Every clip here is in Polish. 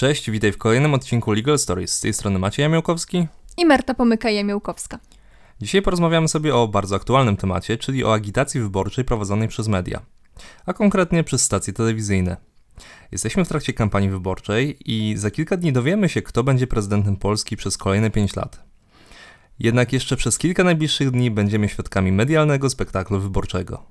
Cześć, witaj w kolejnym odcinku Legal Stories. Z tej strony Maciej Jamiełkowski. I Marta Pomyka-Jamiełkowska. Dzisiaj porozmawiamy sobie o bardzo aktualnym temacie, czyli o agitacji wyborczej prowadzonej przez media, a konkretnie przez stacje telewizyjne. Jesteśmy w trakcie kampanii wyborczej i za kilka dni dowiemy się, kto będzie prezydentem Polski przez kolejne 5 lat. Jednak jeszcze przez kilka najbliższych dni będziemy świadkami medialnego spektaklu wyborczego.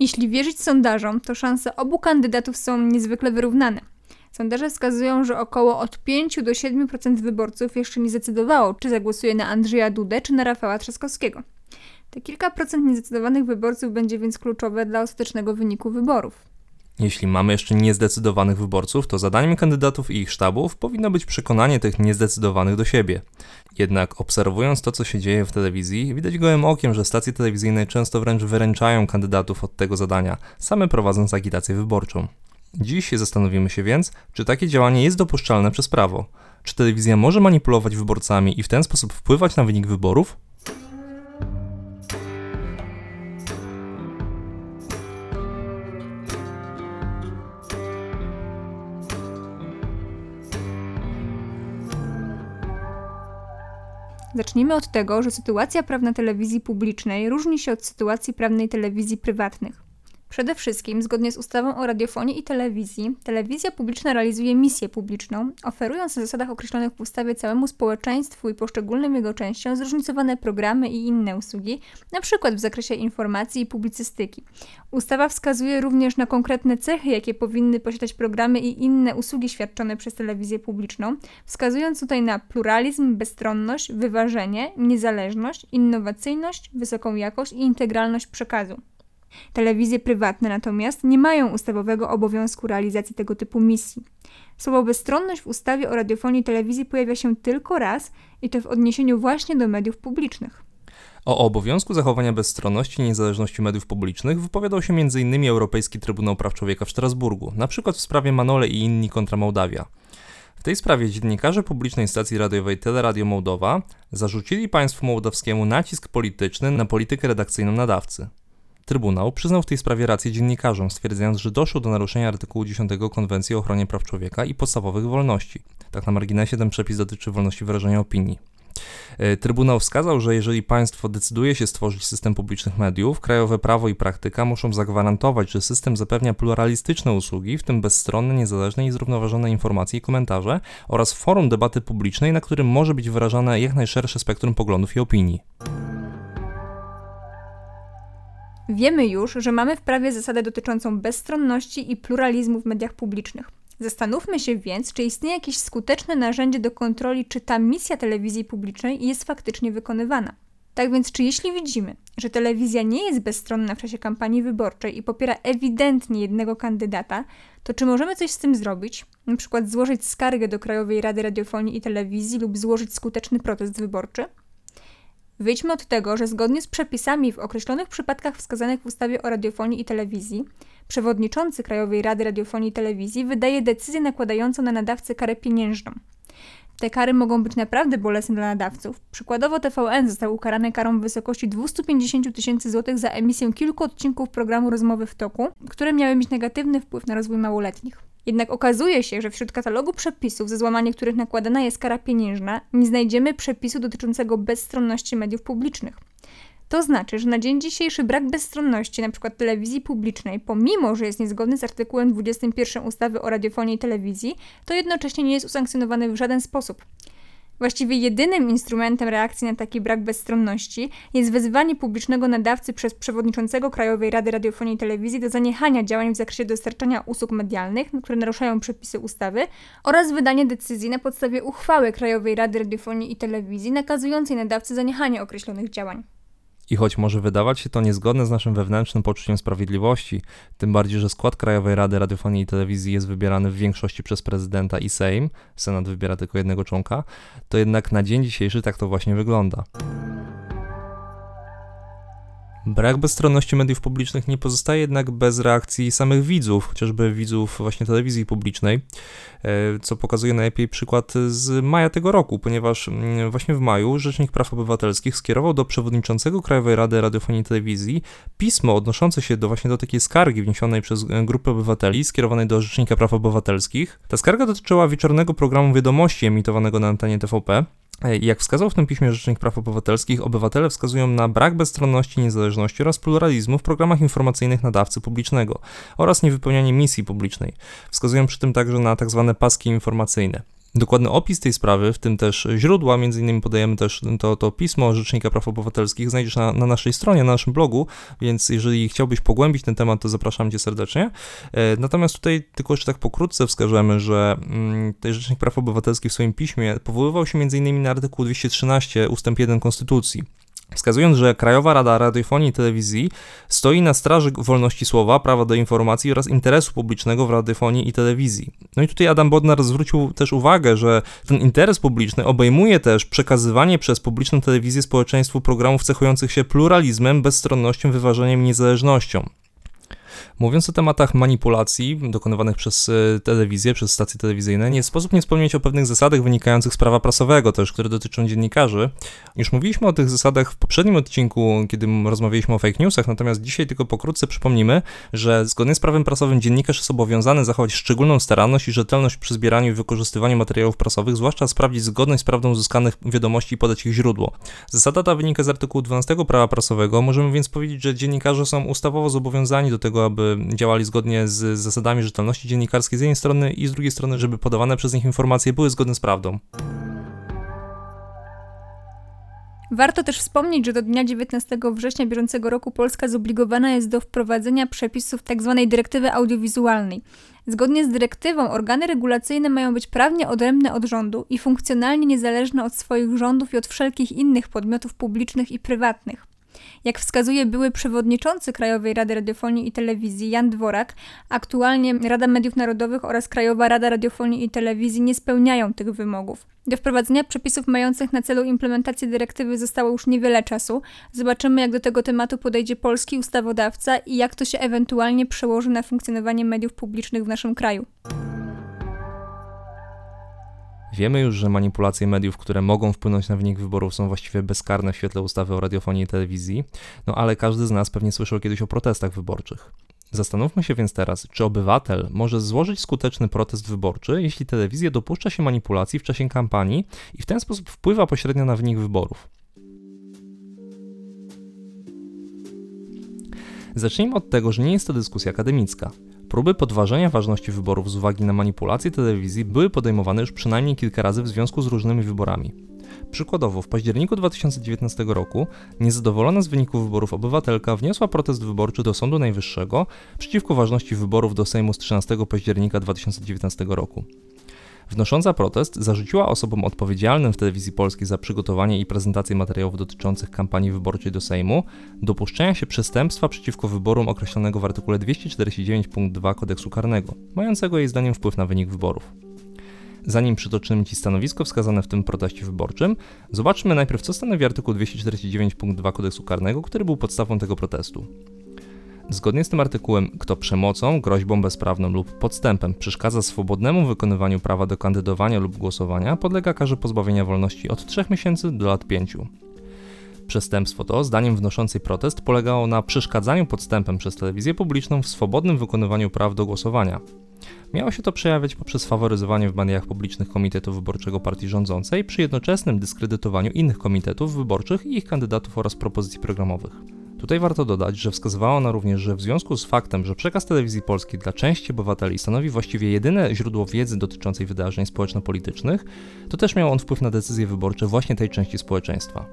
Jeśli wierzyć sondażom, to szanse obu kandydatów są niezwykle wyrównane. Sondaże wskazują, że około od 5 do 7% wyborców jeszcze nie zdecydowało, czy zagłosuje na Andrzeja Dudę, czy na Rafała Trzaskowskiego. Te kilka procent niezdecydowanych wyborców będzie więc kluczowe dla ostatecznego wyniku wyborów. Jeśli mamy jeszcze niezdecydowanych wyborców, to zadaniem kandydatów i ich sztabów powinno być przekonanie tych niezdecydowanych do siebie. Jednak obserwując to, co się dzieje w telewizji, widać gołym okiem, że stacje telewizyjne często wręcz wyręczają kandydatów od tego zadania, same prowadząc agitację wyborczą. Dziś zastanowimy się więc, czy takie działanie jest dopuszczalne przez prawo. Czy telewizja może manipulować wyborcami i w ten sposób wpływać na wynik wyborów? Zacznijmy od tego, że sytuacja prawna telewizji publicznej różni się od sytuacji prawnej telewizji prywatnych. Przede wszystkim, zgodnie z ustawą o radiofonii i telewizji, telewizja publiczna realizuje misję publiczną, oferując na zasadach określonych w ustawie całemu społeczeństwu i poszczególnym jego częściom zróżnicowane programy i inne usługi, np. w zakresie informacji i publicystyki. Ustawa wskazuje również na konkretne cechy, jakie powinny posiadać programy i inne usługi świadczone przez telewizję publiczną, wskazując tutaj na pluralizm, bezstronność, wyważenie, niezależność, innowacyjność, wysoką jakość i integralność przekazu. Telewizje prywatne natomiast nie mają ustawowego obowiązku realizacji tego typu misji. Słowo bezstronność w ustawie o radiofonii i telewizji pojawia się tylko raz i to w odniesieniu właśnie do mediów publicznych. O obowiązku zachowania bezstronności i niezależności mediów publicznych wypowiadał się m.in. Europejski Trybunał Praw Człowieka w Strasburgu, np. w sprawie Manole i inni kontra Mołdawia. W tej sprawie dziennikarze publicznej stacji radiowej Teleradio Mołdowa zarzucili państwu mołdawskiemu nacisk polityczny na politykę redakcyjną nadawcy. Trybunał przyznał w tej sprawie rację dziennikarzom, stwierdzając, że doszło do naruszenia artykułu 10 Konwencji o ochronie praw człowieka i podstawowych wolności. Tak na marginesie ten przepis dotyczy wolności wyrażenia opinii. E, Trybunał wskazał, że jeżeli państwo decyduje się stworzyć system publicznych mediów, krajowe prawo i praktyka muszą zagwarantować, że system zapewnia pluralistyczne usługi, w tym bezstronne, niezależne i zrównoważone informacje i komentarze oraz forum debaty publicznej, na którym może być wyrażane jak najszersze spektrum poglądów i opinii. Wiemy już, że mamy w prawie zasadę dotyczącą bezstronności i pluralizmu w mediach publicznych. Zastanówmy się więc, czy istnieje jakieś skuteczne narzędzie do kontroli, czy ta misja telewizji publicznej jest faktycznie wykonywana. Tak więc, czy jeśli widzimy, że telewizja nie jest bezstronna w czasie kampanii wyborczej i popiera ewidentnie jednego kandydata, to czy możemy coś z tym zrobić? Na przykład złożyć skargę do Krajowej Rady Radiofonii i Telewizji lub złożyć skuteczny protest wyborczy? Wyjdźmy od tego, że zgodnie z przepisami w określonych przypadkach wskazanych w ustawie o radiofonii i telewizji, przewodniczący Krajowej Rady Radiofonii i Telewizji wydaje decyzję nakładającą na nadawcę karę pieniężną. Te kary mogą być naprawdę bolesne dla nadawców. Przykładowo TVN został ukarany karą w wysokości 250 tysięcy złotych za emisję kilku odcinków programu Rozmowy w toku, które miały mieć negatywny wpływ na rozwój małoletnich. Jednak okazuje się, że wśród katalogu przepisów, za złamanie których nakładana jest kara pieniężna, nie znajdziemy przepisu dotyczącego bezstronności mediów publicznych. To znaczy, że na dzień dzisiejszy brak bezstronności np. telewizji publicznej, pomimo że jest niezgodny z artykułem 21 ustawy o radiofonii i telewizji, to jednocześnie nie jest usankcjonowany w żaden sposób. Właściwie jedynym instrumentem reakcji na taki brak bezstronności jest wezwanie publicznego nadawcy przez przewodniczącego Krajowej Rady Radiofonii i Telewizji do zaniechania działań w zakresie dostarczania usług medialnych, które naruszają przepisy ustawy, oraz wydanie decyzji na podstawie uchwały Krajowej Rady Radiofonii i Telewizji nakazującej nadawcy zaniechanie określonych działań. I choć może wydawać się to niezgodne z naszym wewnętrznym poczuciem sprawiedliwości, tym bardziej, że skład Krajowej Rady Radiofonii i Telewizji jest wybierany w większości przez prezydenta i Sejm, Senat wybiera tylko jednego członka, to jednak na dzień dzisiejszy tak to właśnie wygląda. Brak bezstronności mediów publicznych nie pozostaje jednak bez reakcji samych widzów, chociażby widzów właśnie telewizji publicznej, e, co pokazuje najlepiej przykład z maja tego roku, ponieważ mm, właśnie w maju Rzecznik Praw Obywatelskich skierował do przewodniczącego Krajowej Rady Radiofonii i Telewizji pismo odnoszące się do właśnie do takiej skargi wniesionej przez e, grupę obywateli, skierowanej do Rzecznika Praw Obywatelskich. Ta skarga dotyczyła wieczornego programu wiadomości emitowanego na antenie TVP, jak wskazał w tym piśmie Rzecznik Praw Obywatelskich, obywatele wskazują na brak bezstronności, niezależności oraz pluralizmu w programach informacyjnych nadawcy publicznego oraz niewypełnianie misji publicznej. Wskazują przy tym także na tzw. Tak paski informacyjne. Dokładny opis tej sprawy, w tym też źródła, między innymi podajemy też to, to pismo Rzecznika Praw Obywatelskich, znajdziesz na, na naszej stronie, na naszym blogu, więc jeżeli chciałbyś pogłębić ten temat, to zapraszam Cię serdecznie. E, natomiast tutaj tylko jeszcze tak pokrótce wskażemy, że mm, Rzecznik Praw Obywatelskich w swoim piśmie powoływał się między innymi na artykuł 213 ustęp 1 Konstytucji wskazując, że Krajowa Rada Radiofonii i Telewizji stoi na straży wolności słowa, prawa do informacji oraz interesu publicznego w radiofonii i telewizji. No i tutaj Adam Bodnar zwrócił też uwagę, że ten interes publiczny obejmuje też przekazywanie przez publiczną telewizję społeczeństwu programów cechujących się pluralizmem, bezstronnością, wyważeniem i niezależnością. Mówiąc o tematach manipulacji dokonywanych przez e, telewizję, przez stacje telewizyjne, nie sposób nie wspomnieć o pewnych zasadach wynikających z prawa prasowego też, które dotyczą dziennikarzy. Już mówiliśmy o tych zasadach w poprzednim odcinku, kiedy rozmawialiśmy o fake newsach, natomiast dzisiaj tylko pokrótce przypomnimy, że zgodnie z prawem prasowym dziennikarz jest obowiązany zachować szczególną staranność i rzetelność przy zbieraniu i wykorzystywaniu materiałów prasowych, zwłaszcza sprawdzić zgodność z prawdą uzyskanych wiadomości i podać ich źródło. Zasada ta wynika z artykułu 12 prawa prasowego, możemy więc powiedzieć, że dziennikarze są ustawowo zobowiązani do tego, aby działali zgodnie z zasadami rzetelności dziennikarskiej z jednej strony i z drugiej strony, żeby podawane przez nich informacje były zgodne z prawdą. Warto też wspomnieć, że do dnia 19 września bieżącego roku Polska zobligowana jest do wprowadzenia przepisów tzw. Tak dyrektywy audiowizualnej. Zgodnie z dyrektywą organy regulacyjne mają być prawnie odrębne od rządu i funkcjonalnie niezależne od swoich rządów i od wszelkich innych podmiotów publicznych i prywatnych. Jak wskazuje były przewodniczący Krajowej Rady Radiofonii i Telewizji Jan Dworak, aktualnie Rada Mediów Narodowych oraz Krajowa Rada Radiofonii i Telewizji nie spełniają tych wymogów. Do wprowadzenia przepisów mających na celu implementację dyrektywy zostało już niewiele czasu. Zobaczymy, jak do tego tematu podejdzie polski ustawodawca i jak to się ewentualnie przełoży na funkcjonowanie mediów publicznych w naszym kraju. Wiemy już, że manipulacje mediów, które mogą wpłynąć na wynik wyborów, są właściwie bezkarne w świetle ustawy o radiofonii i telewizji, no ale każdy z nas pewnie słyszał kiedyś o protestach wyborczych. Zastanówmy się więc teraz, czy obywatel może złożyć skuteczny protest wyborczy, jeśli telewizja dopuszcza się manipulacji w czasie kampanii i w ten sposób wpływa pośrednio na wynik wyborów. Zacznijmy od tego, że nie jest to dyskusja akademicka. Próby podważenia ważności wyborów z uwagi na manipulację telewizji były podejmowane już przynajmniej kilka razy w związku z różnymi wyborami. Przykładowo, w październiku 2019 roku niezadowolona z wyniku wyborów obywatelka wniosła protest wyborczy do Sądu Najwyższego przeciwko ważności wyborów do Sejmu z 13 października 2019 roku. Wnosząca protest zarzuciła osobom odpowiedzialnym w telewizji polskiej za przygotowanie i prezentację materiałów dotyczących kampanii wyborczej do Sejmu dopuszczenia się przestępstwa przeciwko wyborom określonego w artykule 249 punkt 2 kodeksu karnego, mającego jej zdaniem wpływ na wynik wyborów. Zanim przytoczymy Ci stanowisko wskazane w tym proteście wyborczym, zobaczmy najpierw, co stanowi artykuł 249 punkt 2 kodeksu karnego, który był podstawą tego protestu. Zgodnie z tym artykułem, kto przemocą, groźbą bezprawną lub podstępem przeszkadza swobodnemu wykonywaniu prawa do kandydowania lub głosowania, podlega karze pozbawienia wolności od 3 miesięcy do lat 5. Przestępstwo to, zdaniem wnoszącej protest, polegało na przeszkadzaniu podstępem przez telewizję publiczną w swobodnym wykonywaniu praw do głosowania. Miało się to przejawiać poprzez faworyzowanie w mediach publicznych komitetu wyborczego partii rządzącej przy jednoczesnym dyskredytowaniu innych komitetów wyborczych i ich kandydatów oraz propozycji programowych. Tutaj warto dodać, że wskazywała ona również, że w związku z faktem, że przekaz telewizji polskiej dla części obywateli stanowi właściwie jedyne źródło wiedzy dotyczącej wydarzeń społeczno-politycznych, to też miał on wpływ na decyzje wyborcze właśnie tej części społeczeństwa.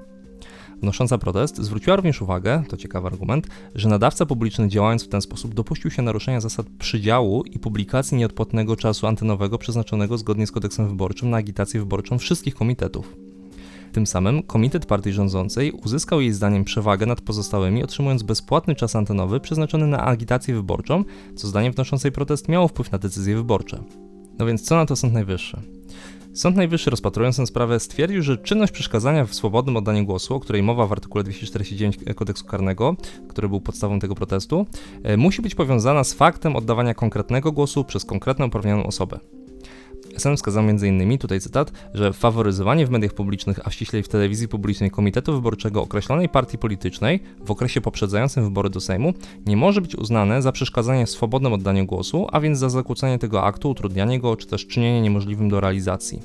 Wnosząca protest zwróciła również uwagę, to ciekawy argument, że nadawca publiczny działając w ten sposób dopuścił się naruszenia zasad przydziału i publikacji nieodpłatnego czasu antenowego przeznaczonego zgodnie z kodeksem wyborczym na agitację wyborczą wszystkich komitetów. Tym samym komitet partii rządzącej uzyskał jej zdaniem przewagę nad pozostałymi, otrzymując bezpłatny czas antenowy przeznaczony na agitację wyborczą, co zdaniem wnoszącej protest miało wpływ na decyzje wyborcze. No więc co na to Sąd Najwyższy? Sąd Najwyższy rozpatrując tę sprawę stwierdził, że czynność przeszkadzania w swobodnym oddaniu głosu, o której mowa w artykule 249 Kodeksu Karnego, który był podstawą tego protestu, e, musi być powiązana z faktem oddawania konkretnego głosu przez konkretną uprawnioną osobę. SN wskazał m.in., tutaj cytat, że faworyzowanie w mediach publicznych, a ściślej w telewizji publicznej komitetu wyborczego określonej partii politycznej w okresie poprzedzającym wybory do Sejmu nie może być uznane za przeszkadzanie w swobodnym oddaniu głosu, a więc za zakłócenie tego aktu, utrudnianie go czy też czynienie niemożliwym do realizacji.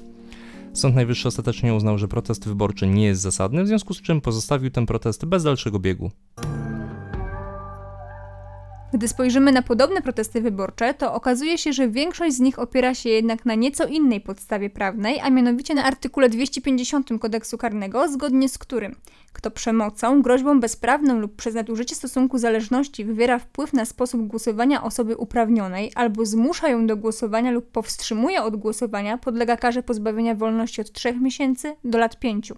Sąd Najwyższy ostatecznie uznał, że protest wyborczy nie jest zasadny, w związku z czym pozostawił ten protest bez dalszego biegu. Gdy spojrzymy na podobne protesty wyborcze, to okazuje się, że większość z nich opiera się jednak na nieco innej podstawie prawnej, a mianowicie na artykule 250 kodeksu karnego, zgodnie z którym kto przemocą, groźbą bezprawną lub przez nadużycie stosunku zależności wywiera wpływ na sposób głosowania osoby uprawnionej albo zmusza ją do głosowania lub powstrzymuje od głosowania, podlega karze pozbawienia wolności od 3 miesięcy do lat 5.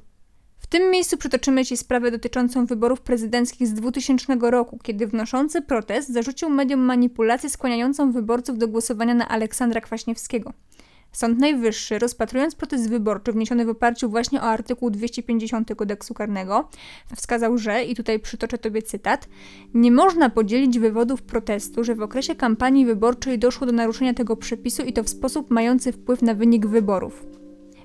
Tym miejscu przytoczymy Ci sprawę dotyczącą wyborów prezydenckich z 2000 roku, kiedy wnoszący protest zarzucił mediom manipulację skłaniającą wyborców do głosowania na Aleksandra Kwaśniewskiego. Sąd Najwyższy, rozpatrując protest wyborczy wniesiony w oparciu właśnie o artykuł 250 kodeksu karnego, wskazał, że, i tutaj przytoczę Tobie cytat, nie można podzielić wywodów protestu, że w okresie kampanii wyborczej doszło do naruszenia tego przepisu i to w sposób mający wpływ na wynik wyborów.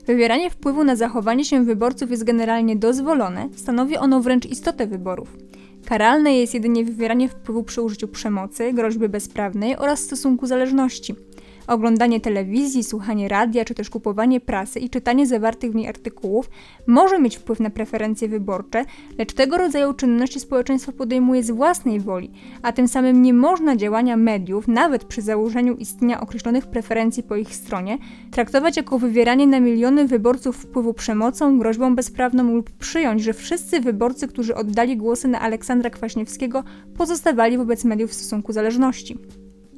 Wywieranie wpływu na zachowanie się wyborców jest generalnie dozwolone, stanowi ono wręcz istotę wyborów. Karalne jest jedynie wywieranie wpływu przy użyciu przemocy, groźby bezprawnej oraz stosunku zależności – Oglądanie telewizji, słuchanie radia czy też kupowanie prasy i czytanie zawartych w niej artykułów może mieć wpływ na preferencje wyborcze, lecz tego rodzaju czynności społeczeństwo podejmuje z własnej woli, a tym samym nie można działania mediów, nawet przy założeniu istnienia określonych preferencji po ich stronie, traktować jako wywieranie na miliony wyborców wpływu przemocą, groźbą bezprawną lub przyjąć, że wszyscy wyborcy, którzy oddali głosy na Aleksandra Kwaśniewskiego, pozostawali wobec mediów w stosunku zależności.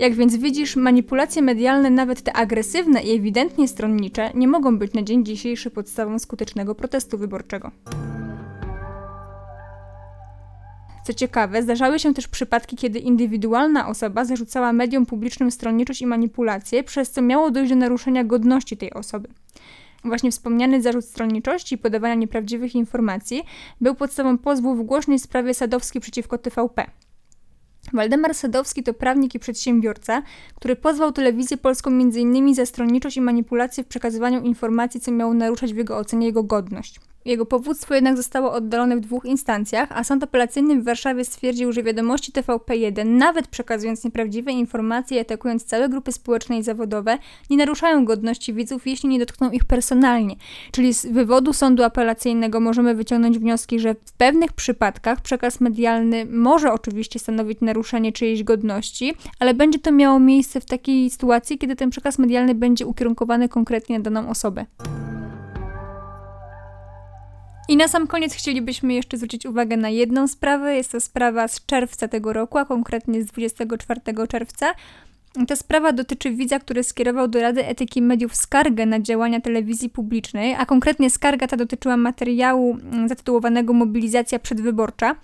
Jak więc widzisz, manipulacje medialne, nawet te agresywne i ewidentnie stronnicze, nie mogą być na dzień dzisiejszy podstawą skutecznego protestu wyborczego. Co ciekawe, zdarzały się też przypadki, kiedy indywidualna osoba zarzucała mediom publicznym stronniczość i manipulację, przez co miało dojść do naruszenia godności tej osoby. Właśnie wspomniany zarzut stronniczości i podawania nieprawdziwych informacji był podstawą pozwu w głośnej sprawie Sadowski przeciwko TVP. Waldemar Sadowski to prawnik i przedsiębiorca, który pozwał telewizję polską m.in. za stronniczość i manipulację w przekazywaniu informacji, co miało naruszać w jego ocenie jego godność. Jego powództwo jednak zostało oddalone w dwóch instancjach, a sąd apelacyjny w Warszawie stwierdził, że wiadomości TVP1, nawet przekazując nieprawdziwe informacje i atakując całe grupy społeczne i zawodowe, nie naruszają godności widzów, jeśli nie dotkną ich personalnie. Czyli z wywodu sądu apelacyjnego możemy wyciągnąć wnioski, że w pewnych przypadkach przekaz medialny może oczywiście stanowić naruszenie czyjejś godności, ale będzie to miało miejsce w takiej sytuacji, kiedy ten przekaz medialny będzie ukierunkowany konkretnie na daną osobę. I na sam koniec chcielibyśmy jeszcze zwrócić uwagę na jedną sprawę. Jest to sprawa z czerwca tego roku, a konkretnie z 24 czerwca. Ta sprawa dotyczy widza, który skierował do Rady Etyki Mediów skargę na działania telewizji publicznej, a konkretnie skarga ta dotyczyła materiału mm, zatytułowanego Mobilizacja przedwyborcza.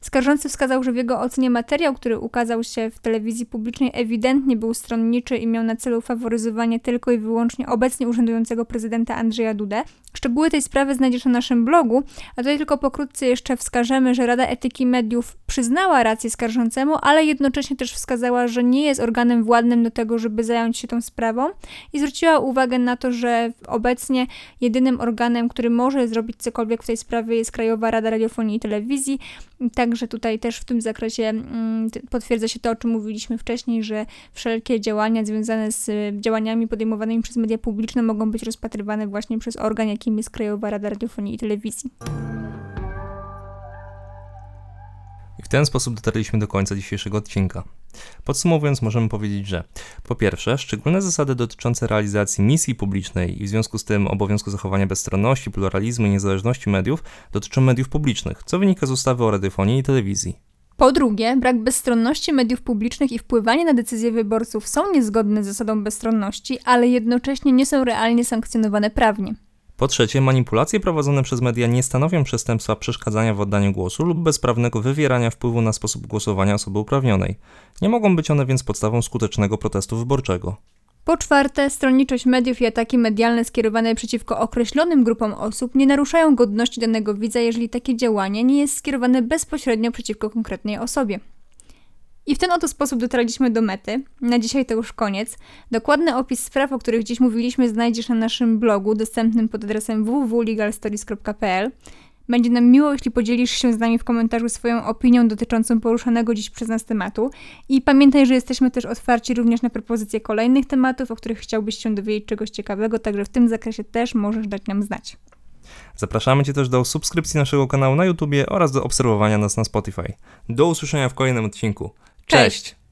Skarżący wskazał, że w jego ocenie materiał, który ukazał się w telewizji publicznej, ewidentnie był stronniczy i miał na celu faworyzowanie tylko i wyłącznie obecnie urzędującego prezydenta Andrzeja Dudę. Szczegóły tej sprawy znajdziesz na naszym blogu, a tutaj tylko pokrótce jeszcze wskażemy, że Rada Etyki Mediów przyznała rację skarżącemu, ale jednocześnie też wskazała, że nie jest organem władnym do tego, żeby zająć się tą sprawą i zwróciła uwagę na to, że obecnie jedynym organem, który może zrobić cokolwiek w tej sprawie jest Krajowa Rada Radiofonii i Telewizji. Także tutaj też w tym zakresie mm, potwierdza się to, o czym mówiliśmy wcześniej, że wszelkie działania związane z działaniami podejmowanymi przez media publiczne mogą być rozpatrywane właśnie przez organ, jakim jest Krajowa Rada Radiofonii i Telewizji. W ten sposób dotarliśmy do końca dzisiejszego odcinka. Podsumowując, możemy powiedzieć, że po pierwsze, szczególne zasady dotyczące realizacji misji publicznej i w związku z tym obowiązku zachowania bezstronności, pluralizmu i niezależności mediów dotyczą mediów publicznych, co wynika z ustawy o radiofonii i telewizji. Po drugie, brak bezstronności mediów publicznych i wpływanie na decyzje wyborców są niezgodne z zasadą bezstronności, ale jednocześnie nie są realnie sankcjonowane prawnie. Po trzecie, manipulacje prowadzone przez media nie stanowią przestępstwa przeszkadzania w oddaniu głosu lub bezprawnego wywierania wpływu na sposób głosowania osoby uprawnionej. Nie mogą być one więc podstawą skutecznego protestu wyborczego. Po czwarte, stronniczość mediów i ataki medialne skierowane przeciwko określonym grupom osób nie naruszają godności danego widza, jeżeli takie działanie nie jest skierowane bezpośrednio przeciwko konkretnej osobie. I w ten oto sposób dotarliśmy do mety. Na dzisiaj to już koniec. Dokładny opis spraw, o których dziś mówiliśmy, znajdziesz na naszym blogu dostępnym pod adresem www.legalstories.pl. Będzie nam miło, jeśli podzielisz się z nami w komentarzu swoją opinią dotyczącą poruszanego dziś przez nas tematu. I pamiętaj, że jesteśmy też otwarci również na propozycje kolejnych tematów, o których chciałbyś się dowiedzieć czegoś ciekawego, także w tym zakresie też możesz dać nam znać. Zapraszamy Cię też do subskrypcji naszego kanału na YouTubie oraz do obserwowania nas na Spotify. Do usłyszenia w kolejnym odcinku. Cześć! Cześć.